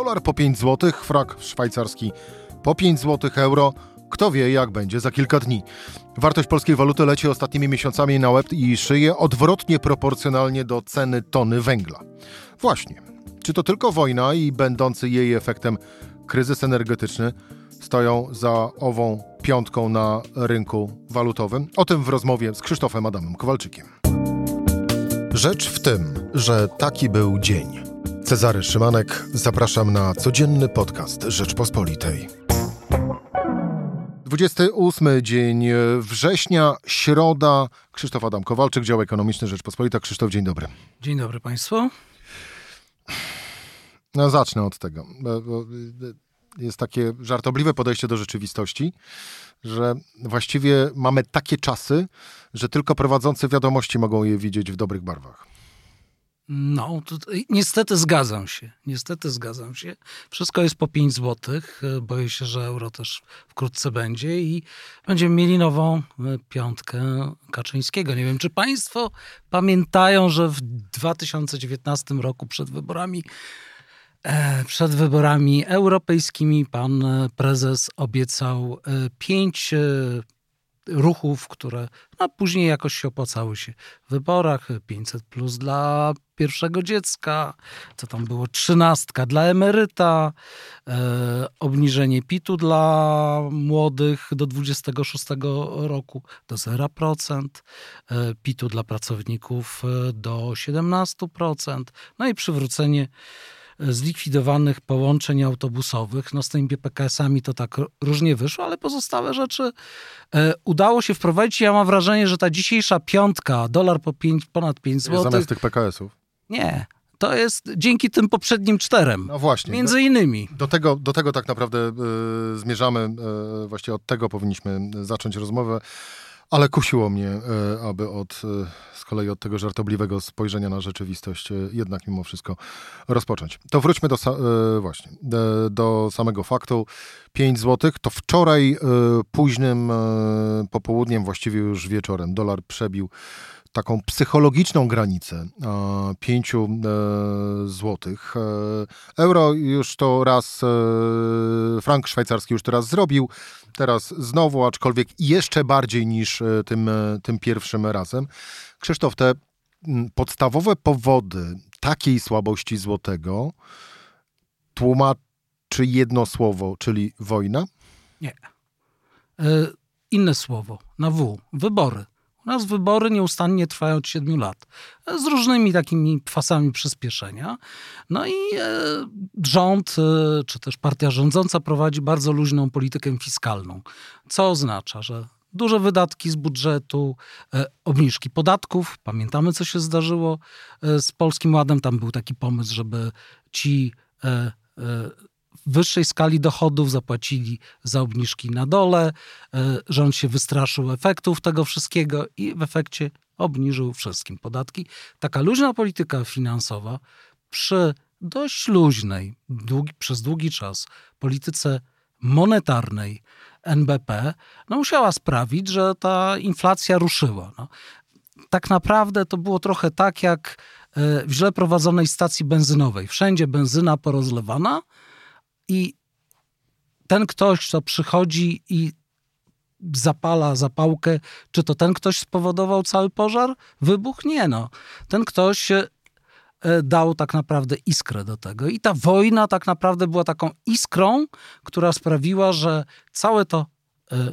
Dolar po 5 zł, frak szwajcarski po 5 zł, euro. Kto wie, jak będzie za kilka dni. Wartość polskiej waluty leci ostatnimi miesiącami na łeb i szyję odwrotnie proporcjonalnie do ceny tony węgla. Właśnie. Czy to tylko wojna i będący jej efektem kryzys energetyczny stoją za ową piątką na rynku walutowym? O tym w rozmowie z Krzysztofem Adamem Kowalczykiem. Rzecz w tym, że taki był dzień. Cezary Szymanek, zapraszam na codzienny podcast Rzeczpospolitej. 28 dzień września, środa. Krzysztof Adam Kowalczyk, dział ekonomiczny Rzeczpospolita. Krzysztof, dzień dobry. Dzień dobry Państwu. No, zacznę od tego. Jest takie żartobliwe podejście do rzeczywistości, że właściwie mamy takie czasy, że tylko prowadzący wiadomości mogą je widzieć w dobrych barwach. No, niestety zgadzam się. Niestety zgadzam się. Wszystko jest po 5 zł. Boję się, że euro też wkrótce będzie i będziemy mieli nową e, piątkę Kaczyńskiego. Nie wiem, czy Państwo pamiętają, że w 2019 roku przed wyborami e, przed wyborami europejskimi pan prezes obiecał e, pięć ruchów, które no, później jakoś się opłacały się w wyborach. 500 plus dla pierwszego dziecka, co tam było, trzynastka dla emeryta, e, obniżenie PIT-u dla młodych do 26 roku do 0%, e, PIT-u dla pracowników e, do 17%, no i przywrócenie zlikwidowanych połączeń autobusowych. No z tymi BPKS-ami to tak różnie wyszło, ale pozostałe rzeczy e, udało się wprowadzić. Ja mam wrażenie, że ta dzisiejsza piątka, dolar po pięć, ponad 5 zł. Zamiast tych PKS-ów. Nie. To jest dzięki tym poprzednim czterem. No właśnie. Między innymi. Do tego, do tego tak naprawdę y, zmierzamy. Y, właściwie od tego powinniśmy zacząć rozmowę. Ale kusiło mnie, e, aby od, e, z kolei od tego żartobliwego spojrzenia na rzeczywistość e, jednak mimo wszystko rozpocząć. To wróćmy do, właśnie, do samego faktu. 5 zł to wczoraj późnym popołudniem, właściwie już wieczorem, dolar przebił taką psychologiczną granicę 5 e, złotych. E, euro już to raz, e, frank szwajcarski już to raz zrobił, teraz znowu, aczkolwiek jeszcze bardziej niż tym, tym pierwszym razem. Krzysztof, te podstawowe powody takiej słabości złotego tłumaczy jedno słowo, czyli wojna? Nie. Inne słowo, na W. Wybory. U nas wybory nieustannie trwają od 7 lat, z różnymi takimi fasami przyspieszenia. No i e, rząd, e, czy też partia rządząca prowadzi bardzo luźną politykę fiskalną, co oznacza, że duże wydatki z budżetu, e, obniżki podatków. Pamiętamy, co się zdarzyło z Polskim Ładem. Tam był taki pomysł, żeby ci wyższej skali dochodów zapłacili za obniżki na dole. E, rząd się wystraszył efektów tego wszystkiego i w efekcie obniżył wszystkim podatki. Taka luźna polityka finansowa przy dość luźnej, długi, przez długi czas polityce monetarnej NBP no, musiała sprawić, że ta inflacja ruszyła. No. Tak naprawdę to było trochę tak jak e, w źle prowadzonej stacji benzynowej. Wszędzie benzyna porozlewana, i ten ktoś, kto przychodzi i zapala zapałkę, czy to ten ktoś spowodował cały pożar? Wybuch? Nie no. Ten ktoś e, dał tak naprawdę iskrę do tego. I ta wojna tak naprawdę była taką iskrą, która sprawiła, że całe to e,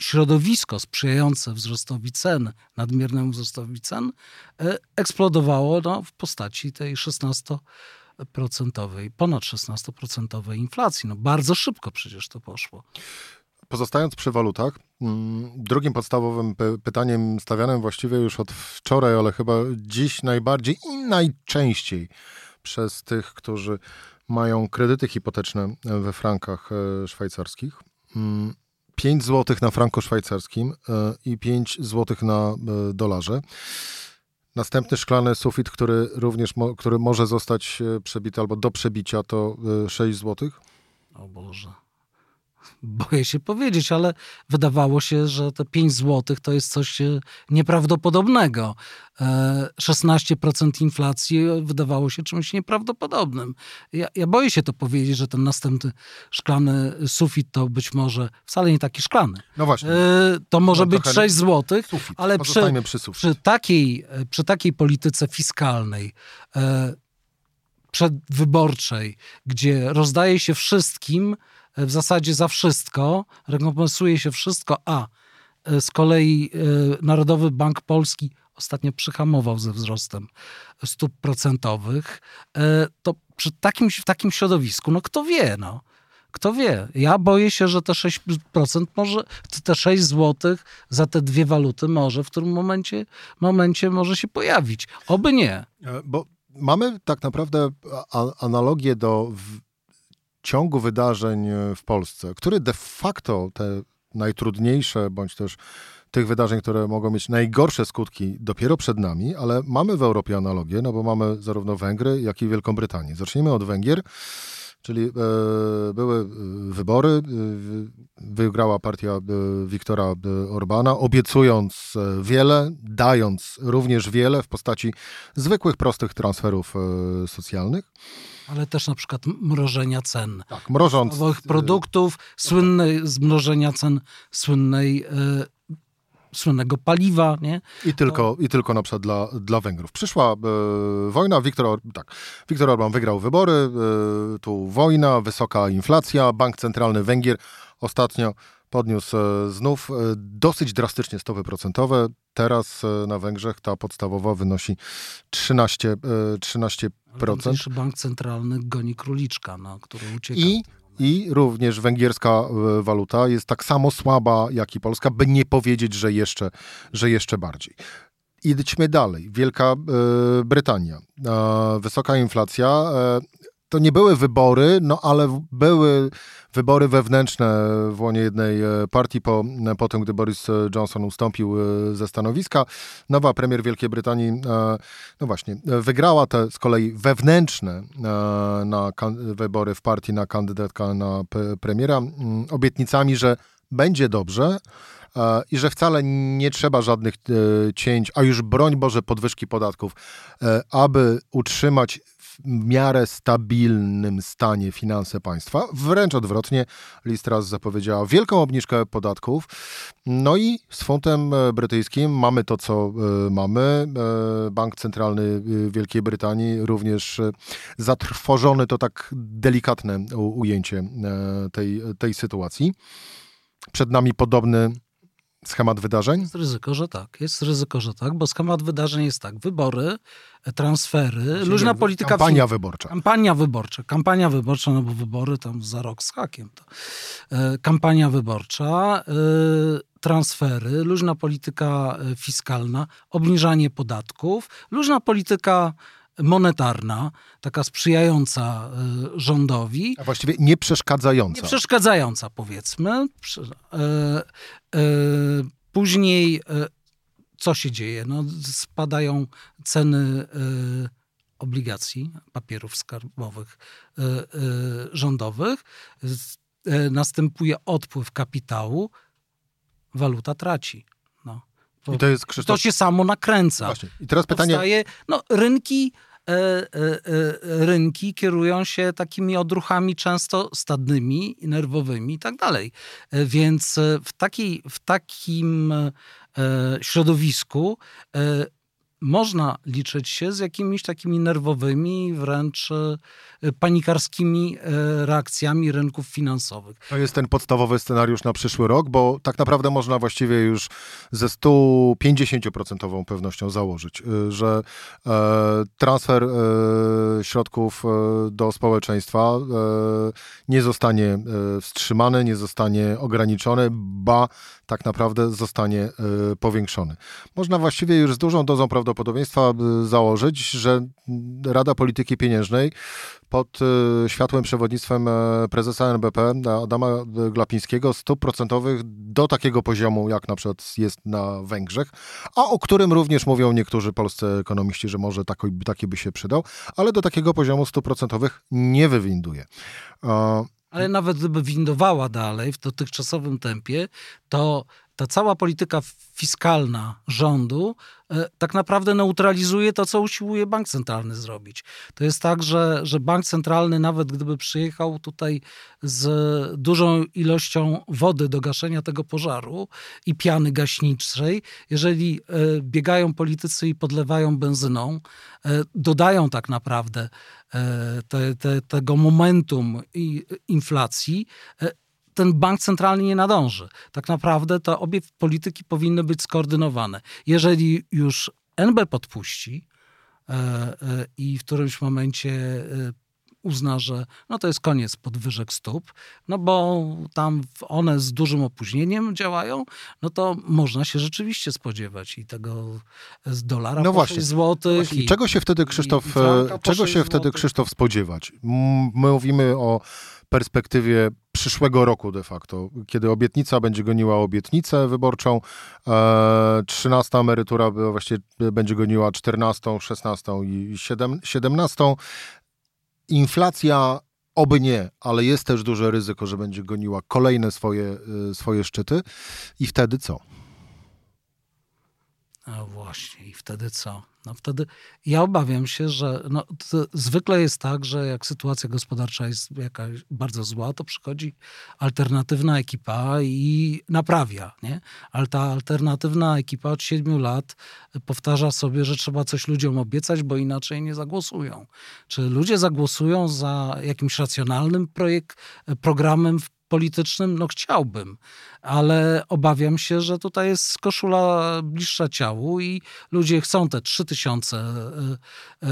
środowisko sprzyjające wzrostowi cen, nadmiernemu wzrostowi cen, e, eksplodowało no, w postaci tej 16 procentowej, ponad 16% inflacji. No bardzo szybko przecież to poszło. Pozostając przy walutach, mm, drugim podstawowym pytaniem stawianym właściwie już od wczoraj, ale chyba dziś najbardziej i najczęściej przez tych, którzy mają kredyty hipoteczne we frankach e, szwajcarskich. 5 mm, zł na franku szwajcarskim e, i 5 zł na e, dolarze. Następny szklany sufit, który również mo, który może zostać e, przebity albo do przebicia, to 6 e, zł. O Boże. Boję się powiedzieć, ale wydawało się, że te 5 zł to jest coś e, nieprawdopodobnego. 16% e, inflacji wydawało się czymś nieprawdopodobnym. Ja, ja, boję się to powiedzieć, że ten następny szklany sufit to być może wcale nie taki szklany. No właśnie. To może no, być 6 zł, sufit. ale przy, przy, przy, takiej, przy takiej polityce fiskalnej przedwyborczej, gdzie rozdaje się wszystkim, e, w zasadzie za wszystko, rekompensuje się wszystko, a e, z kolei e, Narodowy Bank Polski ostatnio przyhamował ze wzrostem stóp procentowych, to przy takim, takim środowisku, no kto wie, no. Kto wie? Ja boję się, że te 6% może, te 6 zł za te dwie waluty może w którym momencie, momencie może się pojawić. Oby nie. Bo mamy tak naprawdę analogię do ciągu wydarzeń e, w Polsce, który de facto te najtrudniejsze, bądź też tych wydarzeń, które mogą mieć najgorsze skutki dopiero przed nami, ale mamy w Europie analogię, no bo mamy zarówno Węgry, jak i Wielką Brytanię. Zacznijmy od Węgier. Czyli e, były e, wybory, e, wygrała partia Wiktora Orbana, obiecując wiele, dając również wiele w postaci zwykłych, prostych transferów socjalnych. Ale też na przykład mrożenia cen. Tak, mrożąc. produktów, słynnej zmrożenia cen słynnej słynnego paliwa, nie? I tylko, i tylko na przykład dla, dla Węgrów. Przyszła e, wojna, Viktor, tak, Viktor Orban wygrał wybory, e, tu wojna, wysoka inflacja, Bank Centralny Węgier ostatnio podniósł e, znów e, dosyć drastycznie stopy procentowe. Teraz e, na Węgrzech ta podstawowa wynosi 13%. 13%. Bank Centralny goni króliczka, na który ucieka. I i również węgierska waluta jest tak samo słaba jak i polska, by nie powiedzieć, że jeszcze, że jeszcze bardziej. Idźmy dalej. Wielka Brytania. Wysoka inflacja. To nie były wybory, no ale były wybory wewnętrzne w łonie jednej e, partii po, po tym, gdy Boris Johnson ustąpił e, ze stanowiska. Nowa premier Wielkiej Brytanii, e, no właśnie, wygrała te z kolei wewnętrzne na wybory w partii na kandydatka na premiera obietnicami, że będzie dobrze i że wcale nie trzeba żadnych cięć, a już broń Boże podwyżki podatków, aby utrzymać miarę stabilnym stanie finanse państwa. Wręcz odwrotnie, Listras zapowiedziała wielką obniżkę podatków. No i z funtem e, brytyjskim mamy to, co e, mamy. E, Bank Centralny Wielkiej Brytanii również zatrwożony, to tak delikatne ujęcie tej, tej sytuacji. Przed nami podobny schemat wydarzeń? Jest ryzyko, że tak. Jest ryzyko, że tak, bo schemat wydarzeń jest tak. Wybory, transfery, Czyli luźna polityka... Kampania wyborcza. Kampania wyborcza. Kampania wyborcza, no bo wybory tam za rok z hakiem. To. E, kampania wyborcza, e, transfery, luźna polityka e, fiskalna, obniżanie podatków, luźna polityka monetarna, taka sprzyjająca rządowi. A właściwie nie przeszkadzająca. Nie przeszkadzająca, powiedzmy. Później co się dzieje? No, spadają ceny y, obligacji, papierów skarbowych y, y, rządowych, następuje odpływ kapitału, waluta traci. No. I to, jest, Krzysztof... to się samo nakręca. Właśnie. I teraz pytanie... Powstaje, no, rynki, e, e, e, rynki kierują się takimi odruchami często stadnymi, nerwowymi i tak dalej. Więc w, takiej, w takim E, środowisku e, można liczyć się z jakimiś takimi nerwowymi, wręcz e, panikarskimi reakcjami rynków finansowych. To jest ten podstawowy scenariusz na przyszły rok, bo tak naprawdę można właściwie już ze 150% pewnością założyć, że transfer środków do społeczeństwa nie zostanie wstrzymany, nie zostanie ograniczony, ba tak naprawdę zostanie e, powiększony. Można właściwie już z dużą dozą prawdopodobieństwa e, założyć, że Rada Polityki Pieniężnej pod e, światłem przewodnictwem prezesa NBP Adama Glapińskiego stóp procentowych do takiego poziomu, jak na przykład jest na Węgrzech, a o którym również mówią niektórzy polscy ekonomiści, że może taki, taki by się przydał, ale do takiego poziomu stóp procentowych nie wywinduje. Ale nawet gdyby windowała dalej w dotychczasowym tempie, to ta cała polityka fiskalna rządu e, tak naprawdę neutralizuje to, co usiłuje bank centralny zrobić. To jest tak, że, że bank centralny, nawet gdyby przyjechał tutaj z dużą ilością wody do gaszenia tego pożaru i piany gaśniczej, jeżeli e, biegają politycy i podlewają benzyną, e, dodają tak naprawdę te, te, tego momentum inflacji, ten bank centralny nie nadąży. Tak naprawdę to obie polityki powinny być skoordynowane. Jeżeli już NB podpuści e, e, i w którymś momencie e, uzna, że no to jest koniec podwyżek stóp, no bo tam one z dużym opóźnieniem działają, no to można się rzeczywiście spodziewać i tego z dolara no właśnie. złotych. Właśnie. I, czego się wtedy Krzysztof, czego się wtedy Krzysztof spodziewać? My mówimy o perspektywie przyszłego roku de facto, kiedy obietnica będzie goniła obietnicę wyborczą, e, 13 emerytura właściwie będzie goniła 14, 16 i 17. Inflacja oby nie, ale jest też duże ryzyko, że będzie goniła kolejne swoje, e, swoje szczyty. I wtedy co? No właśnie, i wtedy co? No wtedy ja obawiam się, że no, zwykle jest tak, że jak sytuacja gospodarcza jest jakaś bardzo zła, to przychodzi alternatywna ekipa i naprawia, nie? Ale ta alternatywna ekipa od siedmiu lat powtarza sobie, że trzeba coś ludziom obiecać, bo inaczej nie zagłosują. Czy ludzie zagłosują za jakimś racjonalnym projekt, programem w politycznym, no chciałbym, ale obawiam się, że tutaj jest koszula bliższa ciału i ludzie chcą te 3000 e, e,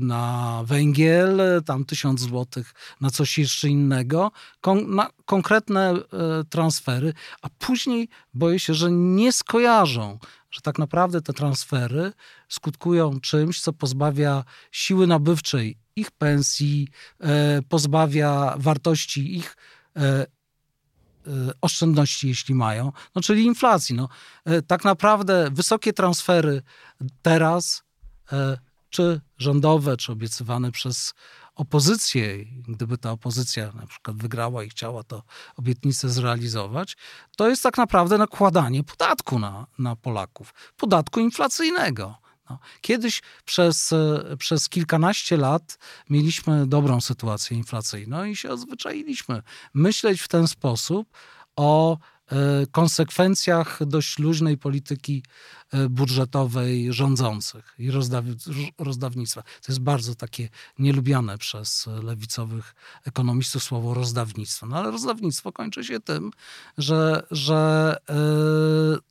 na węgiel, tam 1000 złotych na coś jeszcze innego, kon na konkretne e, transfery, a później boję się, że nie skojarzą, że tak naprawdę te transfery skutkują czymś, co pozbawia siły nabywczej ich pensji, pozbawia wartości ich oszczędności, jeśli mają, no czyli inflacji. No, e, tak naprawdę wysokie transfery teraz, czy rządowe, czy obiecywane przez opozycję, gdyby ta opozycja na przykład wygrała i chciała to obietnicę zrealizować, to jest tak naprawdę nakładanie podatku na, na Polaków, podatku inflacyjnego. No. Kiedyś przez, e, przez kilkanaście lat mieliśmy dobrą sytuację inflacyjną i się odzwyczailiśmy myśleć w ten sposób o konsekwencjach dość luźnej polityki e, budżetowej rządzących i rozdaw, rozdawnictwa. To jest bardzo takie nielubiane przez lewicowych ekonomistów słowo rozdawnictwo. No ale rozdawnictwo kończy się tym, że, że e,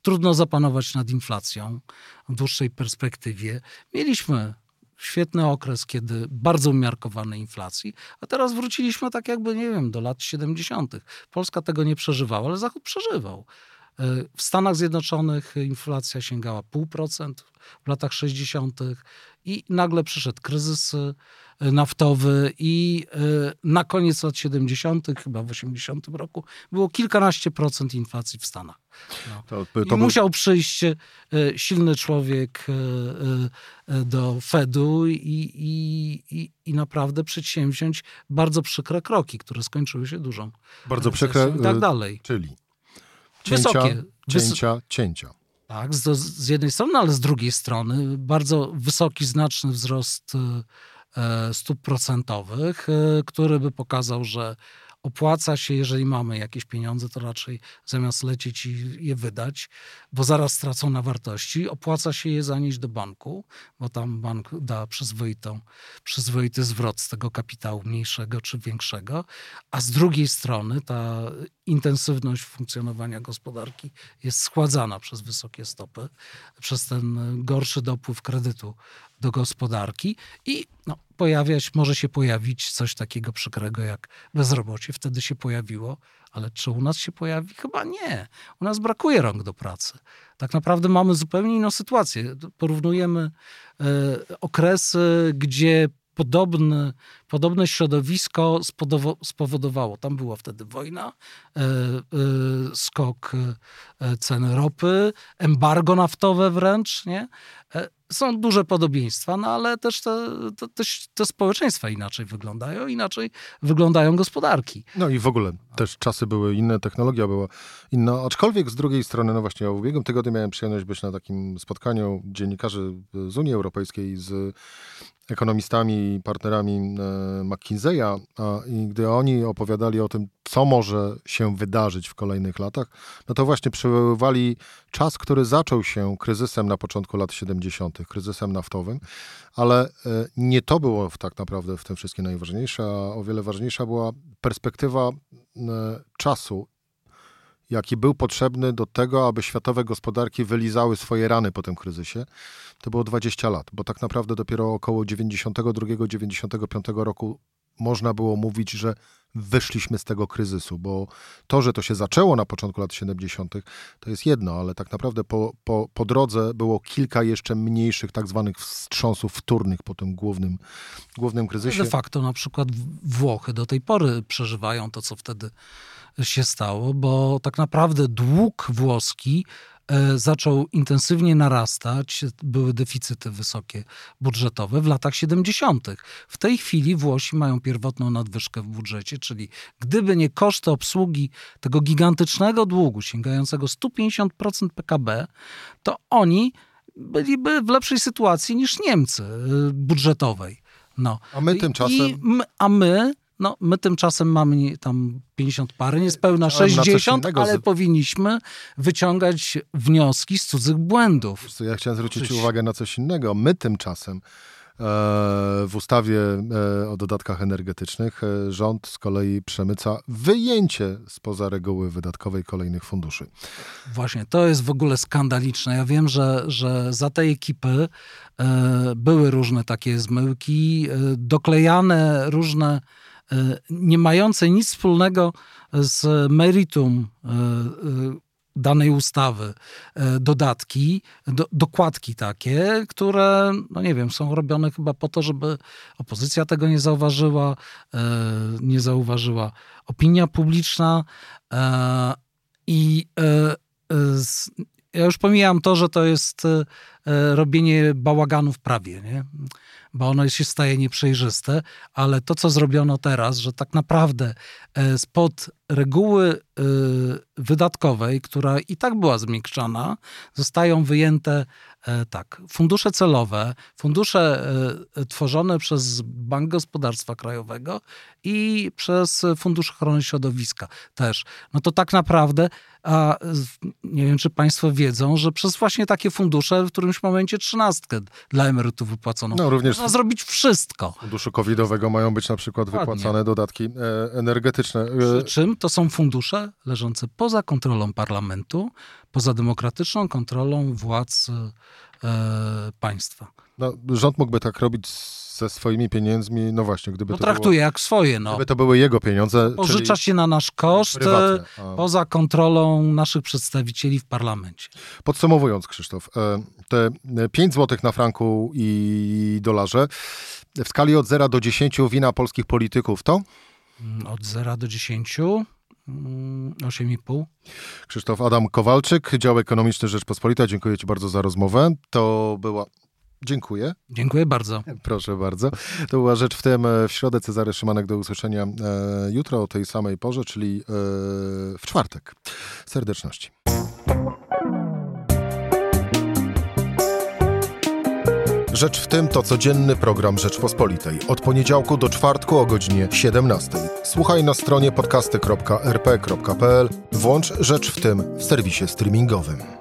trudno zapanować nad inflacją w dłuższej perspektywie. Mieliśmy świetny okres, kiedy bardzo umiarkowanej inflacji, a teraz wróciliśmy tak jakby, nie wiem, do lat 70. Polska tego nie przeżywała, ale Zachód przeżywał. E, w Stanach Zjednoczonych inflacja sięgała 0,5% w latach 60. i nagle przyszedł kryzys e, naftowy i e, na koniec lat 70., chyba w 80 roku, było kilkanaście procent inflacji w Stanach. No. To, to I był... musiał przyjść silny człowiek do Fedu i, i, i, i naprawdę przedsięwziąć bardzo przykre kroki, które skończyły się dużą Bardzo przykre i tak dalej. Czyli Cięcia, Wysokie. cięcia, Wys cięcia. Tak, z, z, jednej strony, ale z drugiej strony bardzo wysoki, znaczny wzrost e, stóp procentowych, e, który by pokazał, że opłaca się, jeżeli mamy jakieś pieniądze, to raczej zamiast lecieć i je wydać, bo zaraz stracą na wartości, opłaca się je zanieść do banku, bo tam bank da przyzwoitą, przyzwoity zwrot z tego kapitału mniejszego czy większego, a z drugiej strony ta intensywność funkcjonowania gospodarki jest schładzana przez wysokie stopy, przez ten gorszy dopływ kredytu do gospodarki i no, pojawiać, może się pojawić coś takiego przykrego jak bezrobocie. Wtedy się pojawiło, ale czy u nas się pojawi? Chyba nie. U nas brakuje rąk do pracy. Tak naprawdę mamy zupełnie inną sytuację. Porównujemy e, okresy, gdzie podobne, podobne środowisko spowodowało. Tam była wtedy wojna, e, e, skok e, ceny ropy, embargo naftowe wręcz, nie? Są duże podobieństwa, no ale też te, te, te, społeczeństwa inaczej wyglądają, inaczej wyglądają gospodarki. No i w ogóle też czasy były inne, technologia była inna, aczkolwiek z drugiej strony, no właśnie, ja w ubiegłym tygodniu miałem przyjemność być na takim spotkaniu dziennikarzy z Unii Europejskiej, z ekonomistami i partnerami e, McKinsey'a i gdy oni opowiadali o tym, co może się wydarzyć w kolejnych latach, no to właśnie przywoływali czas, który zaczął się kryzysem na początku lat 70., kryzysem naftowym, ale e, nie to było tak naprawdę w tym wszystkim najważniejsze, a o wiele ważniejsza była perspektywa e, czasu jaki był potrzebny do tego, aby światowe gospodarki wylizały swoje rany po tym kryzysie, to było 20 lat, bo tak naprawdę dopiero około 92-95 roku można było mówić, że wyszliśmy z tego kryzysu, bo to, że to się zaczęło na początku lat 70., to jest jedno, ale tak naprawdę po, po, po drodze było kilka jeszcze mniejszych tak zwanych wstrząsów wtórnych po tym głównym, głównym kryzysie. De facto na przykład Włochy do tej pory przeżywają to, co wtedy się stało, bo tak naprawdę dług włoski zaczął intensywnie narastać, były deficyty wysokie budżetowe w latach 70. W tej chwili Włosi mają pierwotną nadwyżkę w budżecie, czyli gdyby nie koszty obsługi tego gigantycznego długu sięgającego 150% PKB, to oni byliby w lepszej sytuacji niż Niemcy e, budżetowej. No. A my tymczasem. my, a my no, my tymczasem mamy tam 50 pary, niespełna 60, ale powinniśmy wyciągać wnioski z cudzych błędów. Ja chciałem zwrócić uwagę na coś innego. My tymczasem e, w ustawie e, o dodatkach energetycznych e, rząd z kolei przemyca wyjęcie spoza reguły wydatkowej kolejnych funduszy. Właśnie, to jest w ogóle skandaliczne. Ja wiem, że, że za tej ekipy były różne takie zmyłki, doklejane różne nie mające nic wspólnego z meritum e, e, danej ustawy. Dodatki, do, dokładki takie, które, no nie wiem, są robione chyba po to, żeby opozycja tego nie zauważyła, nie zauważyła. Opinia publiczna i ja już pomijam to, że to jest robienie bałaganu w prawie, nie? bo ono się staje nieprzejrzyste, ale to, co zrobiono teraz, że tak naprawdę e, spod reguły e, wydatkowej, która i tak była zmiękczana, zostają wyjęte e, tak, fundusze celowe, fundusze tworzone przez Bank Gospodarstwa Krajowego i przez Fundusz Ochrony Środowiska też. No to tak naprawdę, a nie wiem, czy Państwo wiedzą, że przez właśnie takie fundusze w którymś momencie trzynastkę dla emerytów wypłacono. No, również Można zrobić wszystko. Funduszu covidowego mają być na przykład Dokładnie. wypłacane dodatki e, energetyczne. Przy czym to są fundusze leżące poza kontrolą parlamentu, poza demokratyczną kontrolą władz e, państwa. No, rząd mógłby tak robić ze swoimi pieniędzmi, no właśnie, gdyby no, to traktuje było, jak swoje, no. Gdyby to były jego pieniądze. Pożycza się na nasz koszt, prywatne, poza kontrolą naszych przedstawicieli w parlamencie. Podsumowując, Krzysztof, e, te 5 zł na franku i dolarze w skali od 0 do 10 wina polskich polityków to? Mm, od 0 do 10 8,5. Mm, Krzysztof Adam Kowalczyk, dział ekonomiczny Rzeczpospolita. Dziękuję Ci bardzo za rozmowę. To była Dziękuję. Dziękuję bardzo. Proszę bardzo. To była rzecz w tym w środę Cezary Szymanek do usłyszenia e, jutro o tej samej porze, czyli e, w czwartek. Serdeczności. Rzecz w tym to codzienny program Rzeczpospolitej. Od poniedziałku do czwartku o godzinie 17. Słuchaj na stronie podcasty.rp.pl. Włącz Rzecz w tym w serwisie streamingowym.